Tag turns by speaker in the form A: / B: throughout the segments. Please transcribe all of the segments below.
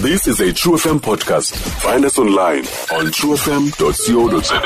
A: This is a True FM podcast. Find us online on truefm.co.za.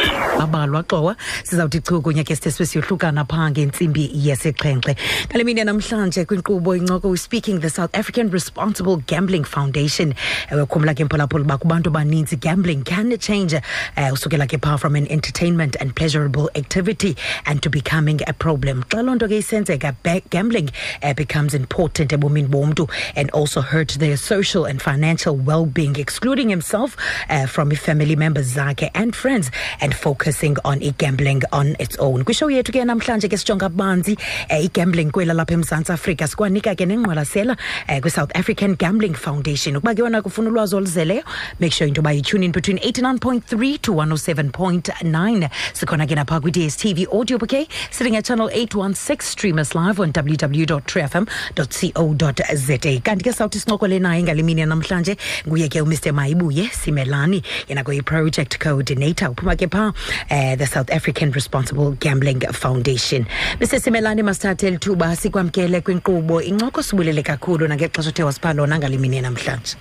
B: abalwa Gxowa sizawuthi chu kunye ke sithe siyohlukana phaa ngentsimbi yesixhenxe ngale mini namhlanje kwinkqubo incoko we speaking the south african responsible gambling foundation ewe khumla ke mphulaphula uba kubantu abaninzi gambling can change uh, usukela ke phaa from an entertainment and pleasurable activity and to becoming a problem xa loo nto ke isenzeka gambling uh, becomes important ebomini bomntu and also hurt their social and financial well-being excluding himself uh, from family members zakhe and friends and focusing on i-gambling on its own. Kwishow yethu ke namhlanje ke sijonga banzi uh, i-gambling kwela lapha emzantsi afrika. Sikwanika ke nengqwalasela uh, kwi-south african gambling foundation. Ukuba ke wona kufuna ulwazi oluzeleyo make sure into yoba yitune in between 89.3 to 107.9 sikhona ke naphaa kwi-dstv audio bouquet sitting at channel 816 stream us live on www.truefm.co.za kanti ke sawuthi sincokole naye ngale mini namhlanje nguye ke umr. Mayibuye simelani yena kuyi-project coordinator uphuma ke phaa uh, the south african responsible gambling foundation. Mr simelani masithathe lithuba sikwamkele kwinkqubo. Incoko sibulele kakhulu nangexesha othe wasipha lona ngalimini namhlanje.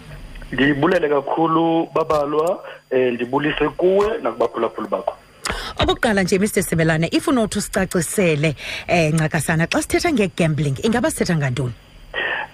C: Ndibulele kakhulu babalwa eh ndibulise kuwe nakubaphulaphuli bakho.
B: Okokuqala nje mr simelane if unothi usicacisele um ncakasana xa sithetha ngegambling ingaba sithetha ngantoni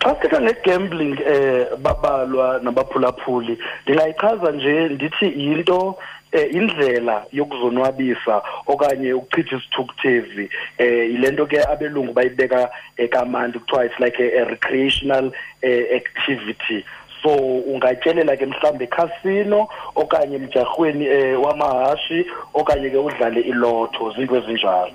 C: xa sithetha ngegambling eh babalwa nabaphulaphuli ndingayichaza nje ndithi yinto eh indlela yokuzonwabisa okanye ukuchitha isithukuthezi. Eh yile nto ke abelungu bayibeka eh, kamandi kuthiwa it's like a, a recreational eh, activity. So ungatyelela ke mhlawumbe ekhasino okanye emjarhweni eh, wamahashi okanye ke udlale ilotho ezinjalo.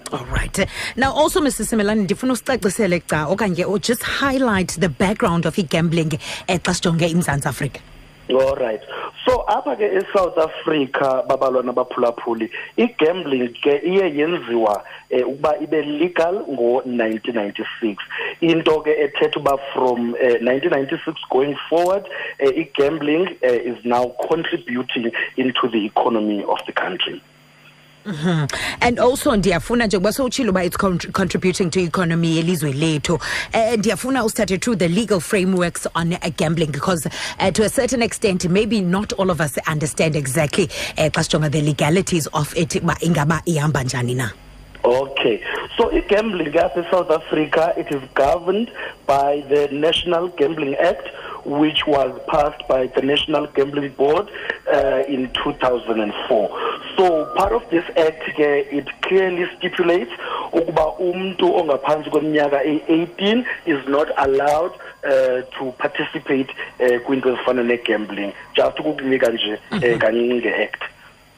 B: Now also mr simelane ndifuna usicacisele ca okanye just highlight the background of i-gambling um xa sijonge imzantsi afrika
C: all right. So apha ke eSouth Africa babalwa nabaphulaphuli igambling ke iye yenziwa eh, ukuba ibe legal ngo-1996 into ke ethetha uba from eh, 1996 going forward eh, igambling is now contributing into the economy of the country
B: and also ndiyafuna njengoba sowutshile uba it's contributing to economy yelizwe lethu. Um ndiyafuna usithathe through the legal frameworks on uh, gambling because uh, to a certain extent maybe not all of us understand exactly um xa sijonga the legalities of it uba ingaba ihamba njani na.
C: Okay, so gambling in South Africa, it is governed by the National Gambling Act, which was passed by the National Gambling Board uh, in 2004. So part of this act, ke, it clearly stipulates ukuba umntu ongaphantsi kweminyaka eyi-18 is not allowed uh, to participate uh, kwinto ezifana ne-gambling. Just ukukunika nje uh, kancinci nge-act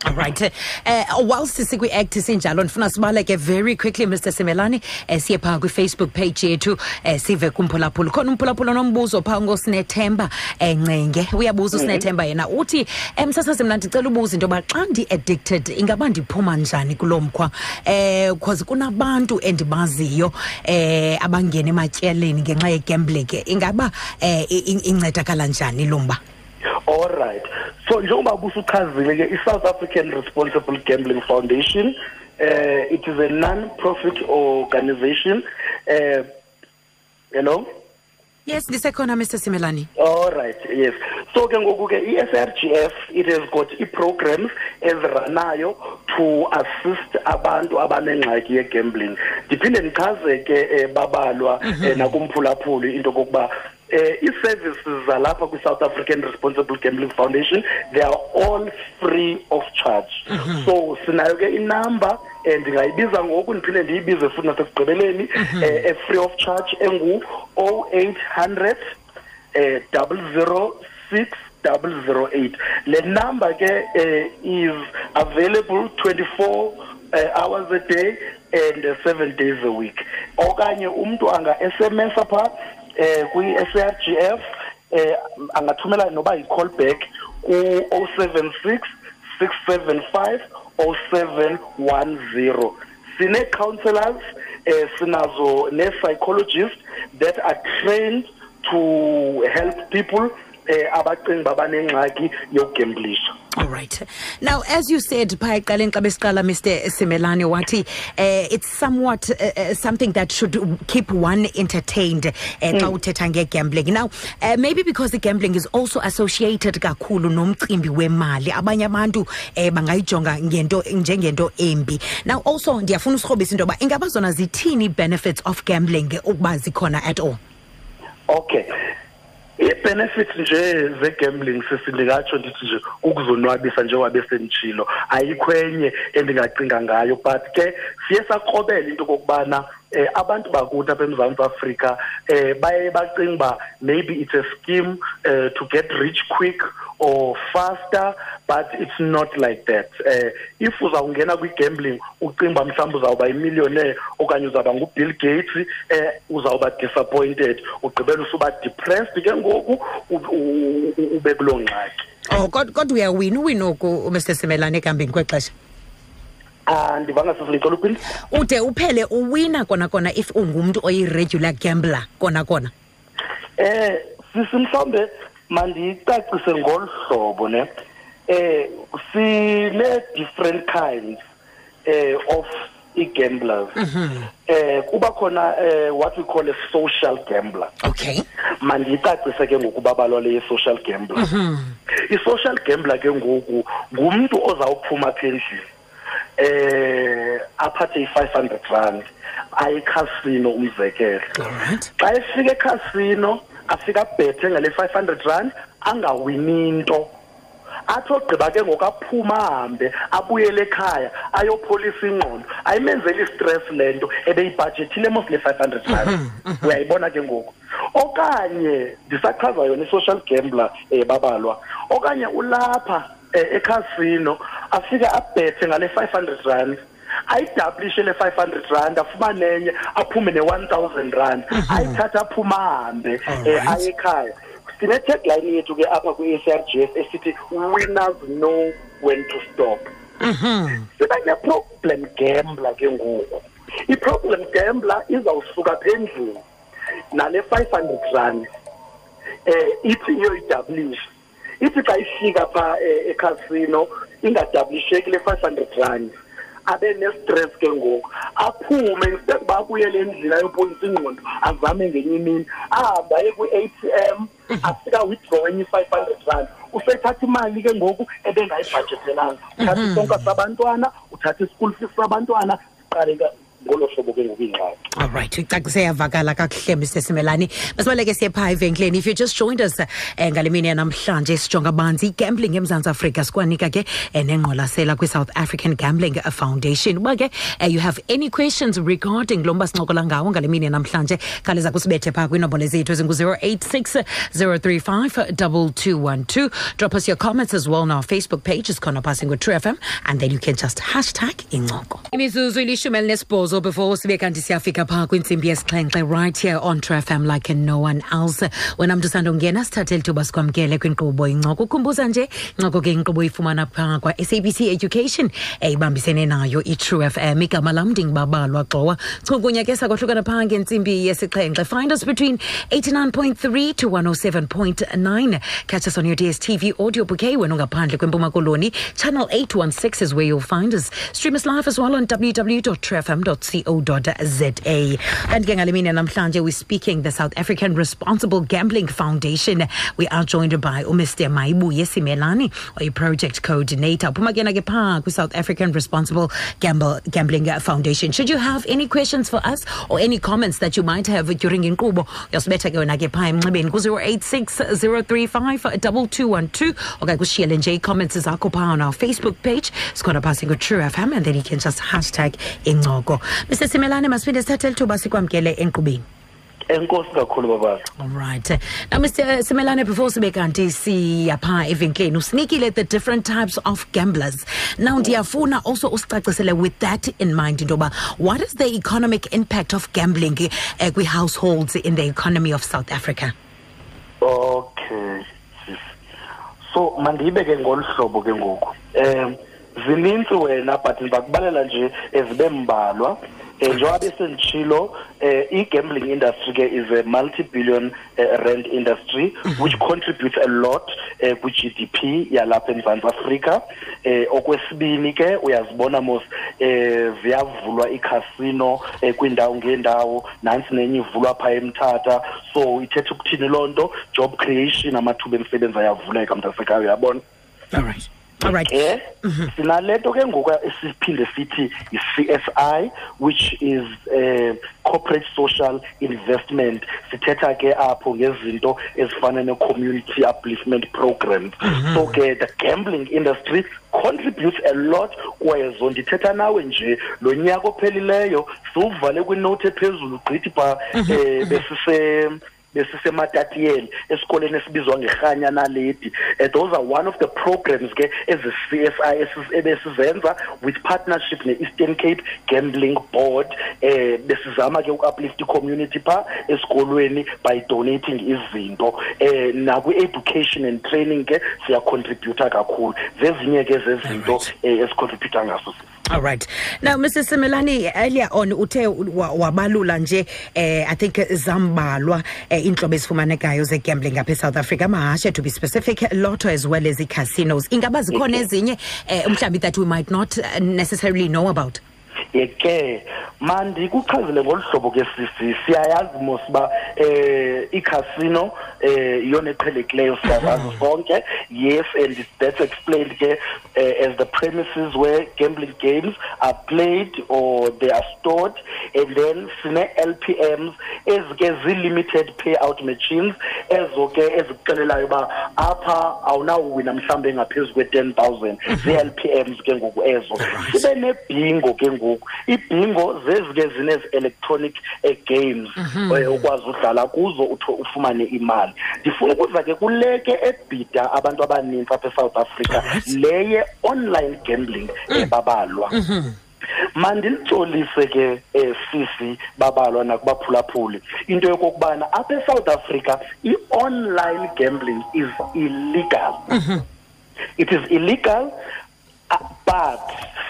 B: Alright. Uh, whilst sikwi-act sinjalo ndifuna sibaleke very quickly mr simelani um siye phaa kwifacebook page yethu um sive kumphulaphula khona umphulaphula nombuzo phaa ngosinethemba um ncenge. Uyabuza usinethemba yena uthi um msasazi mna ndicela ubuza into yoba xa ndi-addicted ingaba ndiphuma njani kuloo mkhwa? Um because kunabantu endibaziyo um abangena ematyaleni ngenxa yegambling. Ingaba um incedakala njani lo mba
C: All right. So njengoba busuchazile ke iSouth African Responsible Gambling Foundation uh, it is a non-profit organization uh, you know
B: yes ndisekhona mr simelani
C: all right yes. So ke ngoku ke i-SRGF it has got i-programs eziranayo to assist abantu abanengxaki ye-gambling. Ndiphinde ndichaze ke eh, babalwa eh, nakumphulaphuli into kokuba eh i-services zalapha kwi-south african responsible gambling foundation they are all free of charge. So sinayo ke inumber um ndingayibiza ngoku ndiphinde ndiyibize futhi nasekugqibeleni um e-free of charge engu-o eight hundred uh, double zero six double zero eight. Le number ke uh, is available 24 uh, hours a day and uh, seven days a week. Okanye umntu anga SMS apha eh kwi SRGF eh angathumela noba yi-call back ku-076 675 0710 sine-counselors eh sinazo ne-psychologists that are trained to help people eh abacinga babanengxaki yokugamblisha
B: All right. Now, as you said, phaa ekuqaleni xa besiqala, Mr. Simelane, wathi uh, it's somewhat uh, uh, something that should keep one entertained uh, xa uthetha ngegambling. Now, uh, maybe because the gambling is also associated kakhulu nomcimbi wemali, abanye abantu uh, bangayijonga ngento njengento embi. Now, also ndiyafuna usirhobisa into yoba ingaba zona zithini benefits of gambling ukuba zikhona at all?
C: Okay. I-benefits nje ze-gambling sisindikatsho ndithi nje ukuzonwabisa njengoba besenitshilo ayikho enye endingacinga ngayo but ke siye sakrobela into okokubana eh abantu bakuthi apha eMzantsi Afrika eh baye bacinga ba maybe it's a scheme uh, to get rich quick or faster but it's not like that eh if uzawungena kwi-gambling ucinga mhlawumbe uzawuba yimillionaire okanye uzawuba ngubill gates eh uzawuba disappointed ugqibela usuba depressed ke ngoku ube kuloo ngxaki
B: oh kodwa uyawina uwina oku mr simelane ekuhambeni kwexesha
C: Ah ndivanga sisi ngicela uphinde.
B: Ude uphele uwina kona kona if ungumntu oyi-regular gambler kona kona.
C: Eh sisi mhlawumbe mandicacise ngolu hlobo ne. Eh sine different kinds eh of i-gamblers. Eh kuba khona eh what we call a social gambler.
B: Okay.
C: mandiyicacise ke ngokubabalwa le social gambler. I-social gambler ke ngoku ngumntu ozawuphuma apha endlini eh aphathe i-500 rand ayikhasino umzekelo.
B: Alright.
C: xa efika ekhasino afika abhethe ngale 500 rand angawini into athi ogqiba ke ngoku aphuma ahambe abuyele ekhaya ayopholisa ingqondo ayimenzeli istress le nto ebeyibhajethile mos le 500 rand. Uyayibona ke ngoku? Okanye ndisachaza yona i-social gambler um babalwa. Okanye ulapha um ekhasino afike abhethe ngale 500 rand. Ayidablishe le 500 rand afumane enye aphume ne-one thousand rand. Ayithathe aphume ahambe um
B: Alright.
C: aye ekhaya. Sine-tagline yethu ke apha kwi-SRGF esithi winners know when to stop. Siba ne-problem gambler ke ngoku. I-problem gambler izawusuka phendlini nale 500 rand eh ithi iyoyidablisha ithi xa ifika pha eh, ekhasino ingadabulisheki le 500 rand. Abe ne-stress ke ngoku. Aphume instead uba abuyele endlini ayopholisa ingqondo azame ngenye imini. Ahambe aye kwi-a t m afika withdraw enye i-five hundred rand. Usethatha imali ke ngoku ebengayibhajethelanga uthatha isonka sabantwana uthatha i-school fees sabantwana siqale ke ngolo hlobo ke ngoku ingxaki
B: Alright, icacise yavakala kakuhle Mr Simelani. Masibaleke siye phaa evenkileni. If you just joined us eh, ngale mini yanamhlanje sijonga banzi gambling eMzantsi Afrika sikwanika ke eh, nengqwalasela kwi-South African Gambling Foundation. Uba ke eh, you have any questions regarding lo mba sincokola ngawo ngale mini yanamhlanje khawuleza kusibethe phaa kwiinombolo zethu ezingu-086 035 2212. Drop us your comments as well on our Facebook page. It's khona phasi ngo-True FM and then you can just hashtag incoko. Imizuzu ilishumi elinesibhozo before sibe kanti siyafika phaa kwintsimbi yesixhenxe right here on True FM like no one else. Wena mntu usandongena sithathe lithuba sikwamkele kwinkqubo incoko. Ukhumbuza nje incoko ke inkqubo ifumana phaa kwa-SABC Education eyibambisene nayo i-True FM. Igama lam ndingubabalwa Gxowa. Chukunya ke sakwahlukana phaa ngentsimbi yesixhenxe. Find us between 89.3 to 107.9. Catch us on your DSTV audio bouquet when ungaphandle kwempuma koloni. Channel 816 is where you'll find us. Stream us live as well on www.truefm.co.za. And ke ngale mini namhlanje we're speaking the South African Responsible Gambling Foundation. We are joined by Mr. Mayibuye Simelani, a project coordinator. Phuma ke kwi-South African Responsible Gamble, Gambling Foundation. Should you have any questions for us or any comments that you might have during inkqubo, uyasibetha ke wena ke phaa emnxebeni ku-086 035 2212 okanye kushiyele nje ii-comments zakho phaa on our Facebook page. Sikhona phaa singu-True FM and then you can just hashtag incoko. Mr. Simelane, masiphinde sithathe lithuba sikwamkele enkqubeni.
C: enkosi kakhulu babazi
B: All right. Now, Mr. Simelane, before sibe kanti siyapha evenkileni, usinikile the different types of gamblers. Now, ndiyafuna also usicacisele with that in mind into yoba what is the economic impact of gambling uh, kwi-households in the economy of South Africa?
C: okay so mandiyibeke ngolu hlobo ke ngoku um zinintsi wena but ndizakubalela nje ezibe mbalwa. Um njengoba besenditshilo um i-gambling industry ke is a multi-billion uh, rand industry which contributes a lot uh, kwi-gdp yalapha emzantsi afrika. Um okwesibini ke uyazibona mos um ziyavulwa ikhasino um kwiindawo ngeendawo nantsi nenye ivulwa phaa emthatha. So ithetha ukuthini loo nto? Job creation amathuba emisebenzi ayavuleka mntasekhaya uyabona?
B: All right. All right
C: ke sinalento ke ngoku esiphinde sithi i-CSI which is uh, corporate social investment. Sithetha ke apho ngezinto ezifana ne-community upliftment programs so ke the gambling industry contributes a lot. Kwezo ndithetha nawe nje lo nyaka ophelileyo siwuvale kwinothi ephezulu gqithi phaa um besise besisematatiyeli esikoleni esibizwa ngerhanya naledi. Uh, those are one of the programs ke ezi-CSI ebesizenza with partnership ne-Eastern Cape Gambling Board. Eh besizama ke uku-uplift i-community pha esikolweni by donating izinto. Eh nakwi-education and training ke siyacontributa kakhulu. Zezinye ke zezinto eh, esicontributa ngaso
B: All right. Now, Mr. Simelani, earlier on uthe wa- wabalula nje eh I think zambalwa eh, intlobo ezifumanekayo ze-gambling apha eSouth Africa amahashe to be specific lotto as well as i-casinos ingaba zikhona ezinye eh that we might not uh, necessarily know about
C: yeke mandikuchazele ngolu hlobo ke sisi siyayazi mos uba eh i-casino eh iyona eqhelekileyo siyazazi sonke. Yes and that's explained ke eh, as the premises where gambling games are played or they are stored. And then sine-lpms ezike zi-limited payout machines ezo ke ezikuxelelayo uba apha awunawuwina mhlawumbi engaphezu kwe-ten thousand. Zii-lpms ke ngoku ezo. Sibe nebhingo ke ngoku. Ibhingo zezi ke zinezi-electronic uh, games eh, ukwazi udlala kuzo utho ufumane imali. Ndifuna ukuza ke kule ke ebhida abantu abanintsi apha eSouth Africa le ye-online gambling ebabalwa. Mandilitsolise ke eh, sisi babalwa nakubaphulaphuli. Into yokokubana apha eSouth Africa i-online gambling is illegal. It is illegal uh, but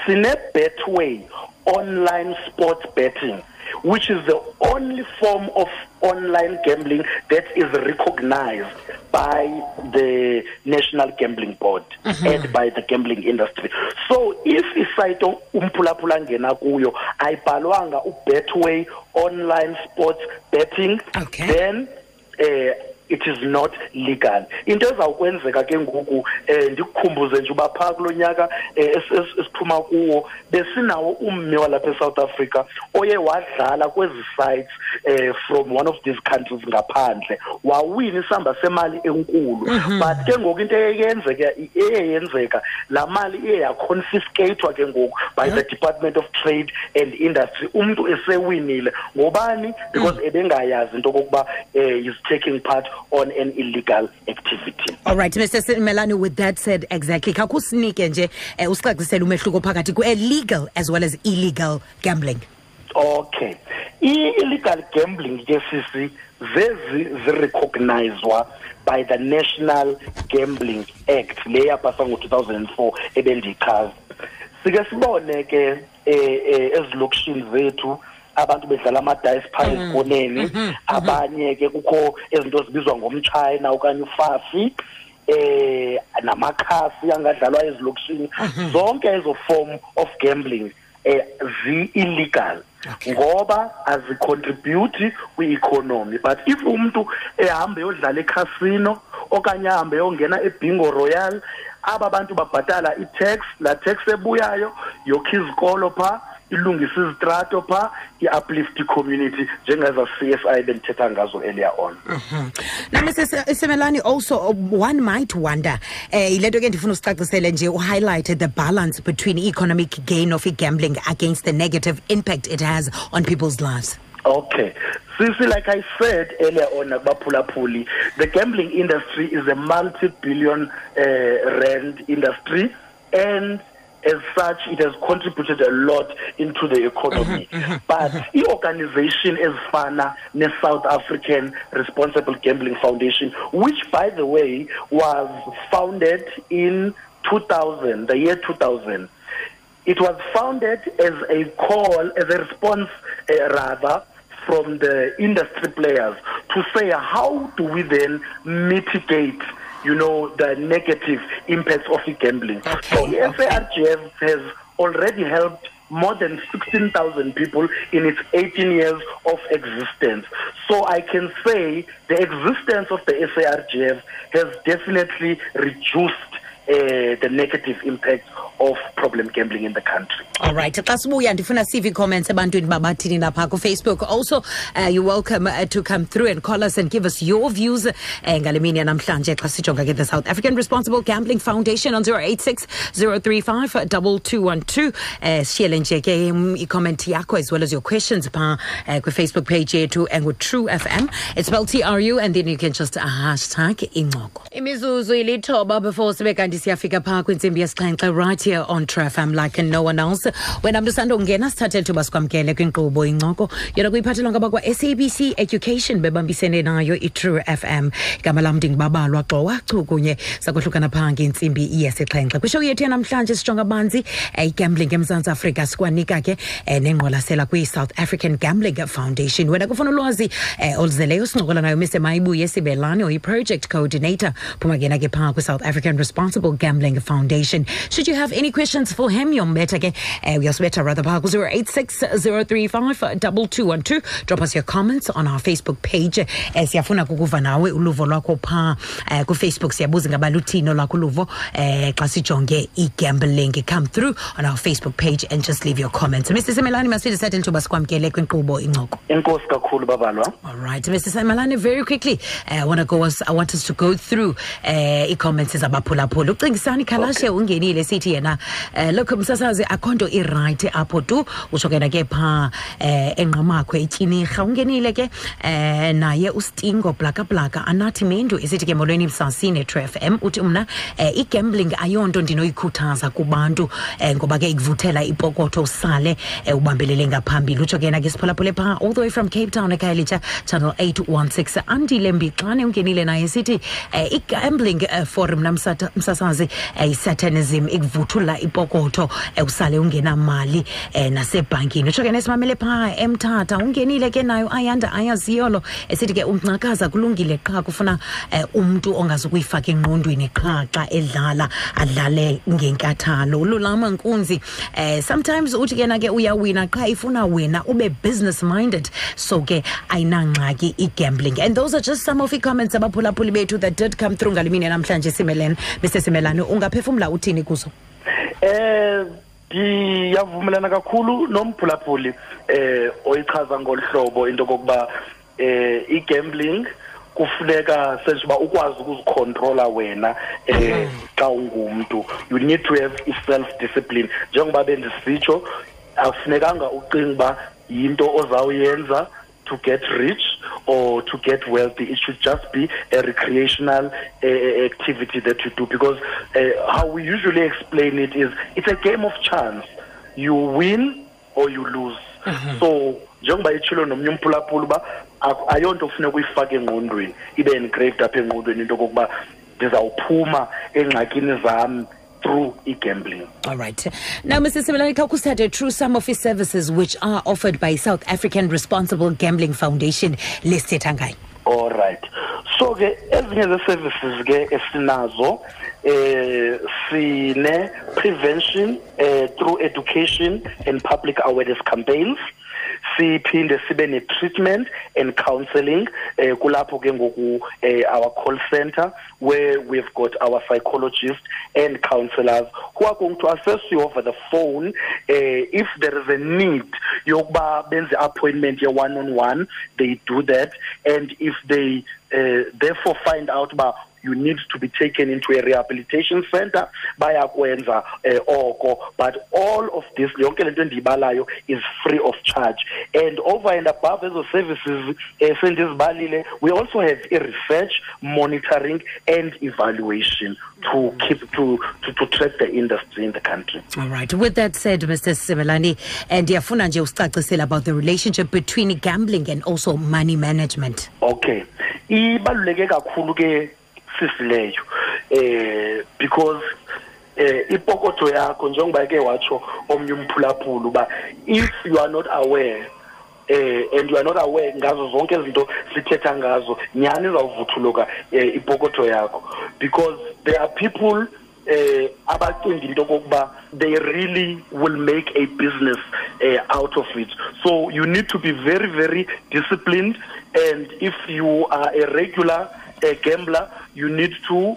C: sine betway online sports betting which is the only form of online gambling that is recognized by the National Gambling Board and by the gambling industry. So if isite umphulaphula ngena kuyo ayibhalwanga ubetway online sports betting
B: Okay.
C: then eh it is not legal. Into ezawukwenzeka ke ngoku eh ndikukhumbuze nje uba phaa kulo nyaka eh, es- es- esiphuma kuwo besinawo ummi walapha eSouth Africa oye wadlala kwezi sites eh from one of these countries ngaphandle. Wawina isamba semali enkulu. But ke ngoku into eyenzeka eyenzeka la mali iye yaconfiscatwa ke ngoku by the Department of Trade and Industry. Umuntu esewinile. Ngobani? Because ebengayazi into kokuba eh is taking part on an illegal activity.
B: All right mr Melani, with that said exactly khakusinike nje um usicacisele umehluko phakathi kwe-legal as well as illegal gambling.
C: Okay. I-illegal gambling ke sisi zezi zirecognizwa by the National Gambling Act le yapasa ngo-2004 ebendiyichaza. Sike sibone ke eh, eh, ezilokishini zethu abantu bedlala amadayisi phaa ezikoneni abanye ke kukho ezinto ezibizwa ngomtshayina okanye ufafi eh namakhasi angadlalwa ezilokishini. Zonke ezo form of gambling eh zi-illegal. Ngoba azicontribute kwi-economy. But if umuntu ehambe yodlala ekhasino okanye ahambe yongena ebingo royal aba bantu babhatala i-tax la tax ebuyayo yokho izikolo phaa ilungisa izitrato phaa i-uplift i-community njengeza CSI bendithetha ngazo earlier on
B: Now, Mr. Se- Semelani, also uh, one might wonder, eh, yile nto ke ndifuna usicacisele nje uhighlighted the balance between economic gain of gambling against the negative impact it has on people's lives.
C: Okay. Sisi, like I said earlier on, Akbaphulaphuli, the gambling industry is a multi-billion uh, rand industry, and as such, it has contributed a lot into the economy. Mm-hmm, mm-hmm, but mm-hmm. the organization is FANA, the South African Responsible Gambling Foundation, which, by the way, was founded in 2000, the year 2000 it was founded as a call, as a response, uh, rather, from the industry players to say how do we then mitigate you know the negative impacts of gambling
B: Okay,
C: so the. SARGF has already helped more than 16,000 people in its 18 years of existence. So I can say the existence of the SARGF has definitely reduced uh, the negative impact of problem gambling in the country.
B: All right. Xa sibuya ndifuna sive comments ebantwini babathini lapha ku-Facebook. Also, uh, you're welcome uh, to come through and call us and give us your views ngale mini yanamhlanje xa sijonga ke the South African Responsible Gambling Foundation on 086 035 2212. Uh, shiyele nje ke um, i-comment yakho as well as your questions phaa uh, kwi-Facebook page yethu engu-True FM. It's spelled T-R-U and then you can just uh, hashtag incoko. Imizuzu ilithoba before sibe kanti siyafika phaa kwintsimbi yesixhenxe right here on True FM like no one else. Wena mntu sandongena sithathe ithuba sikwamkele kwinkqubo incoko. Yona kuyiphathelwa ngabakwa-sabc education bebambisene nayo i-true fm igama lam ndingubabalwa Gxowa chu kunye sakohlukana phaa ngentsimbi yesixhenxe. Kwishow yethu yanamhlanje sijonga banzi eh, igambling emzantsi afrika sikwanika ke eh, nengqwalasela kwi-south african gambling foundation. Wena kufuna ulwazi eh, oluzeleyo sincokola nayo mise mayibuye sibelane uyi-project coordinator. Phuma ke phaa kwi-south african responsible gambling foundation. Should you have any questions for him yombetha ke eh, uyasibetha rather phaa ku-086 035 2212 drop us your comments on our facebook page. Eh, siyafuna kukuva nawe uluvo lwakho phaa eh, kufacebook. Siyabuza ngaba luthini olwakho uluvo eh, xa sijonge igambling. Come through on our facebook page and just leave your comments. Mr semelani masifide sathe lithuba sikwamkele kwinkqubo incoko.
C: Enkosi kakhulu babalwa.
B: all right mr semelani very quickly uh, I, wanna go i want us to go through uh, ii-comments zabaphulaphula ucingisani khalashe ungenile sithi yena uh, look msasazi akho nto irayithi apho tu. Utsho ke na ke phaa um enqamakhwe etyinirha. Ungenile ke um naye ustingo blakablaka anathi mendu esithi ke molweni msasine tref f m. Uthi mna um igambling ayonto ndinoyikhuthaza kubantu um ngoba ke ikuvuthela ipokotho usale um ubambelele ngaphambili. Utsho ke na ke siphulaphule phaa all the way from cape town ekhaya litsha channel 816 andile mbixane ungenile naye sithi um igambling uh, for mna msata- msasazi um isatanism ikuvuthula ipokotho um usale ungenamali um nasebhankini. Utsho ke nesimamele phaa emthatha ungenile ke nayo ayanda ayaziyolo. Esithi ke uncakaza kulungile qha kufuna um umntu ongazukuyifaka engqondweni qha xa edlala adlale ngenkathalo. Ululama nkunzi um sometimes uthi ke na ke uyawina qha ifuna wena ube business minded so ke ayinangxaki igambling. And those are just some of ii-comments abaphulaphuli bethu that did come through ngale mini namhlanje simelene mr simelane ungaphefumla uthini kuzo?
C: Eh ndiyavumelana kakhulu nomphulaphuli eh oyichaza ngolhlobo into kokuba eh igambling kufuneka senje uba ukwazi ukuzicontrola wena eh xa ungumntu. You need to have i-self discipline njengoba bendisitsho akufunekanga ucinga uba yinto ozawuyenza to get rich or to get wealthy. It should just be a recreational uh, activity that you do because uh, how we usually explain it is it's a game of chance. You win or you lose. So njengoba itshilo nomnye umphulaphula uba ayonto kufuneka uyifake engqondweni ibe engraved apha engqondweni into kokuba ndizawuphuma engxakini zam through i-gambling
B: All right. Now, Mr. Simelane Kakusade, through some of his services which are offered by South African Responsible Gambling Foundation listed hangai.
C: all right so ke ezinye ze-services ke esinazo eh sine prevention eh through education and public awareness campaigns siphinde sibe ne-treatment and counseling eh kulapho ke ngoku eh our call center where we've got our psychologists and counselors who are going to assess you over the phone eh if there is a need yokuba benze appointment ye one on one they do that. And if they uh, therefore find out ba you need to be taken into a rehabilitation center by bayakwenza eh, oko but all of this yonke lento endiyibalayo is free of charge and over and above ezo services eh, sendizibalile we also have i-research monitoring and evaluation to keep to, to, to track the industry in the country
B: All right. With that said, Mr. And ndiyafuna nje usicacisele about the relationship between gambling and also money management.
C: okay ibaluleke kakhulu ke eh because eh ipokotho yakho njengoba ke watsho omnye if you are not aware eh and you are not aware ngazo zonke izinto sithetha ngazo nyani izawuvuthuluka eh, ipokotho yakho? Because there are people eh abacinga into kokuba they really will make a business uh, out of it. So you need to be very very disciplined and if you are a regular uh, gambler you need to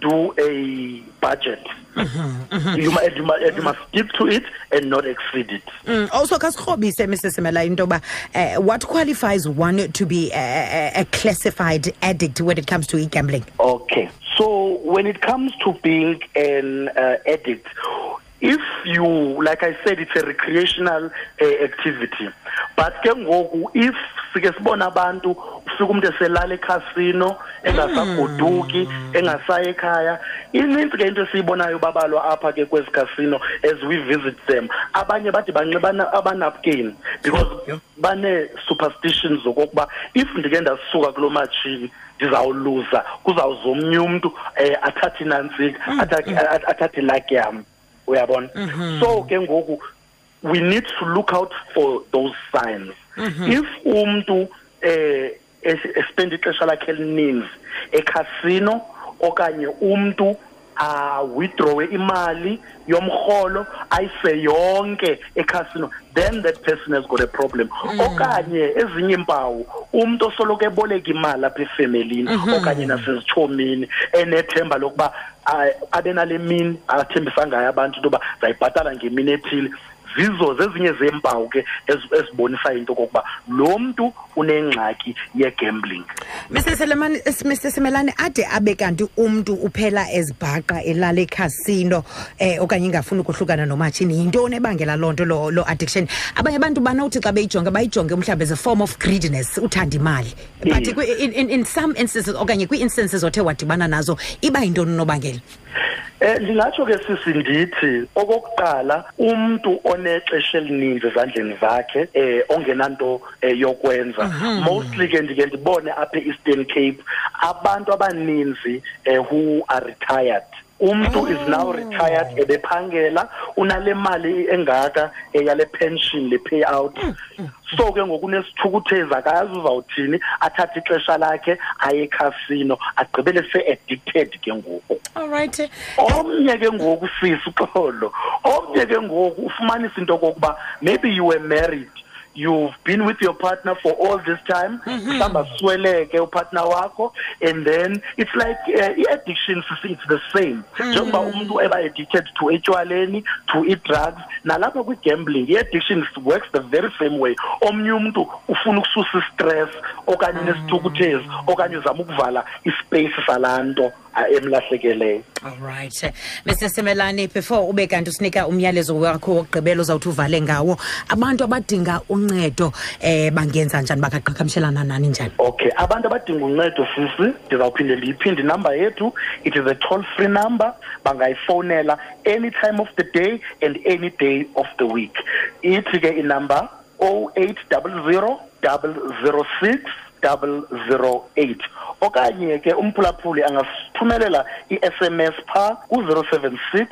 C: do a budget. You, must, you, must, you must stick to it and not exceed it.
B: Mm, also khasirhobise mr semela into yoba uh, what qualifies one to be a, a, a classified addict when it comes to e-gambling?
C: Okay. So when it comes to being an uh, addict, if you, like I said, it's a recreational uh, activity. But ke ngoku if sike sibona abantu ufika umuntu eselala ekhasino engasagoduki engasayi ekhaya inintsi ke into esiyibonayo babalwa apha ke kwezi casino as we visit them abanye bathi banxiba na- abanapkin because
B: Yho.
C: bane superstitions zokokuba if ndike ndasuka kulo matshini ndizawuluza kuzawuzomnye umntu eh athathe inantsika athathe at- athathe ilaki yam uyabona? So ke ngoku we need to look out for those signs. If umntu eh es- espend ixesha lakhe elininzi ekhasino okanye umntu a withdraw imali yomrholo ayise yonke ekhasino then that person has got a problem. Okanye ezinye impawu umuntu osoloko eboleka imali apha efemelini okanye nasezitshomini enethemba lokuba ah, abe nale mini athembisa ngayo abantu into yoba zayibhatala ngemini ethile. Zizo zezinye zeempawu ke ezibonisa into okokuba lo mntu unengxaki yegambling.
B: Mr selemani semelani ade abe kanti umntu uphela ezibhaqa elala ekhasino um okanye ingafuni ukuhlukana nomatshini yintoni ebangela loo nto lo, lo addiction? Abanye abantu banowuthi xa beyijonge bayijonge mhlawumbi as a form of greediness uthanda imali. But in, in, in some instances okanye kwii-instances othe wadibana nazo iba yintoni unobangela
C: Eh lingatsho ke sisi ndithi okokuqala umuntu onexesha elininzi ezandleni zakhe eh ongenanto eh, yokwenza. Mostly ke ndike ndibone apha eEastern Cape abantu abaninzi eh, who are retired. Umuntu is now retired ebephangela unale mali engaka eh, yale pension le payout. So ke ngoku unesithukuthezi akayazi uzawuthini athathe ixesha lakhe aye ekhasino agqibele se-addicted ke ngoku.
B: Alright
C: omnye ke ngoku sisi uxolo. Omnye ke ngoku ufumanisa into okokuba maybe you were married. You've been with your partner for all this time mm-hmm. mhlawumbi asweleke upartner wakho and then it's like uh, i-addiction it's the same. Mm-hmm. Njengoba umuntu eba addicted to etshwaleni to i-drugs nalapha kwi-gambling i-addiction works the very same way. Omnye umntu ufuna ukususa i-stress okanye mm-hmm. nesithukuthezi okanye uzama ukuvala ispace salaa nto emlahlekeleyo
B: alright mr semelani before ube kanti usinika umyalezo wakho wokugqibela uzawuthi uvale ngawo abantu abadinga uncedo eh bangenza njani? Bakaqhagamshelana nani njani?
C: Okay abantu abadinga uncedo sisi ndizawuphinde ndiyiphinde inamba yethu. It is a toll free number. Bangayifowunela any time of the day and any day of the week. Ithi ke inumber 0800 006 008 okanye ke umphulaphuli angasithumelela i-sms phaa ku-076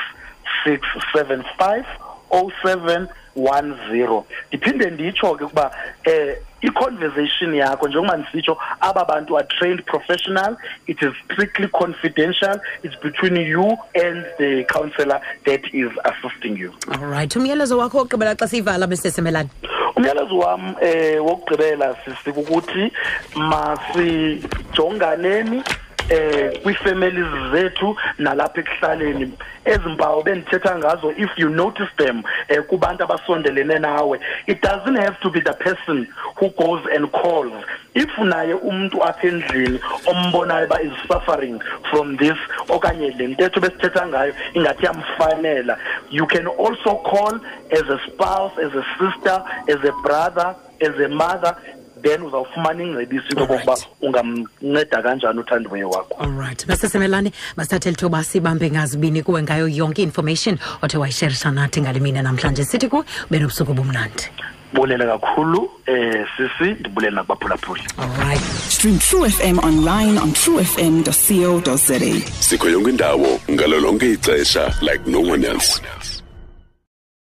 C: 675 0710 ndiphinde nditsho ke ukuba eh i-conversation yakho njengoba ndisitsho aba bantu are trained professional. It is strictly confidential. It's between you and the counselor that is assisting you.
B: Alright umyalezo wakho wokugqibela xa siyivala mr semelani
C: umyalezo wami eh, um wokugqibela sisikukuthi masijonganeni eh kwifamilies zethu nalapha ekuhlaleni. Ezimpawu bendithetha ngazo if you notice them eh kubantu abasondelene nawe it doesn't have to be the person who goes and calls. If naye umuntu apha endlini ombonayo ba is suffering from this okanye le ntetho besithetha ngayo ingathi yamfanela you can also call as a spouse as a sister as a brother as a mother then uzawufumana ingcebiso into okokuba ungamnceda kanjani uthandiweyo wakho.
B: Allright mr semelani masithathe lithuba sibambe ngazibini kuwe ngayo yonke information othe wayisherisha nathi ngale mini namhlanje. Sithi kuwe ube nobusuku obumnandi.
C: Ndibulele kakhulu eh sisi ndibulele nakubaphulaphuli
B: alright
D: Stream True FM online on truefm.co.za.
A: sikho yonke indawo ngalo lonke ixesha like no one else